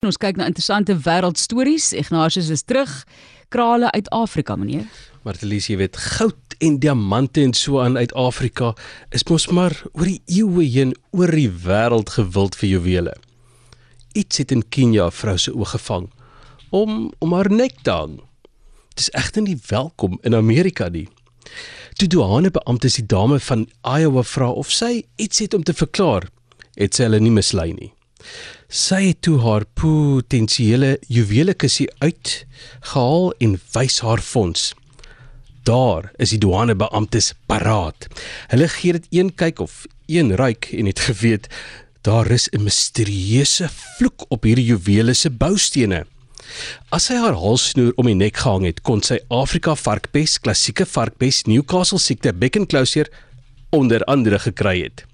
Ons kyk na interessante wêreldstories. Ignatius is terug. Krale uit Afrika, meneer. Martelies, jy weet, goud en diamante en so aan uit Afrika is mos maar oor die eeue heen oor die wêreld gewild vir juwele. Iets het in Kenia 'n vrou se oog gevang om om haar nek te hang. Dit is egter nie welkom in Amerika nie. Toe douanebeamptes die dame van Iowa vra of sy iets het om te verklaar, het sy hulle nie mislei nie. Sy het toe haar potensiële juwelekussie uitgehaal en wys haar fonds. Daar is die douanebeamptes paraat. Hulle gee dit een kyk of een ruik en het geweet daar is 'n misterieuse vloek op hierdie juwele se boustene. As sy haar halssnoer om die nek gehang het, kon sy Afrika varkpes, klassieke varkpes, Newcastle siekte, bekkenklouseer onder andere gekry het.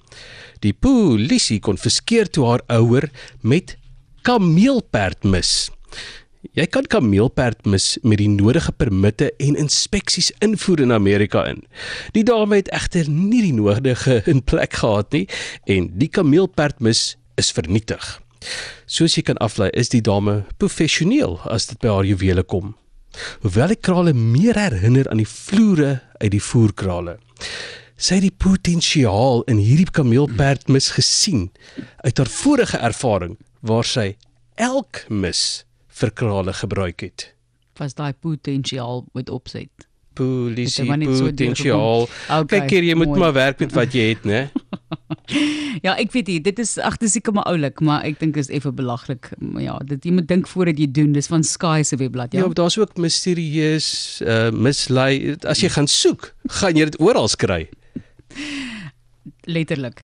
Die polisie konfiskeer toe haar ouer met kameelperd mis. Jy kan kameelperd mis met die nodige permitte en inspeksies invoer in Amerika in. Die dame het egter nie die nodige in plek gehad nie en die kameelperd mis is vernietig. Soos jy kan aflei, is die dame professioneel as dit by haar juwele kom. Hoewel die krale meer herinner aan die vloere uit die voerkrale. Sy het die potensiaal in hierdie kameelperd mis gesien uit haar vorige ervaring waar sy elk mis vir krale gebruik het. Was daai potensiaal met opset. Polisie net so potensiaal. Okay, Kyk hier, jy moet mooi. maar werk met wat jy het, né? Ja, ek weet nie, dit is ag dis seker maar oulik, maar ek dink is effe belaglik. Ja, dit jy moet dink voordat jy doen. Dis van Sky se webblad, Ja, ja. ja daar's ook misterieus, uh mislei. As jy gaan soek, gaan jy dit oral kry. Later luck.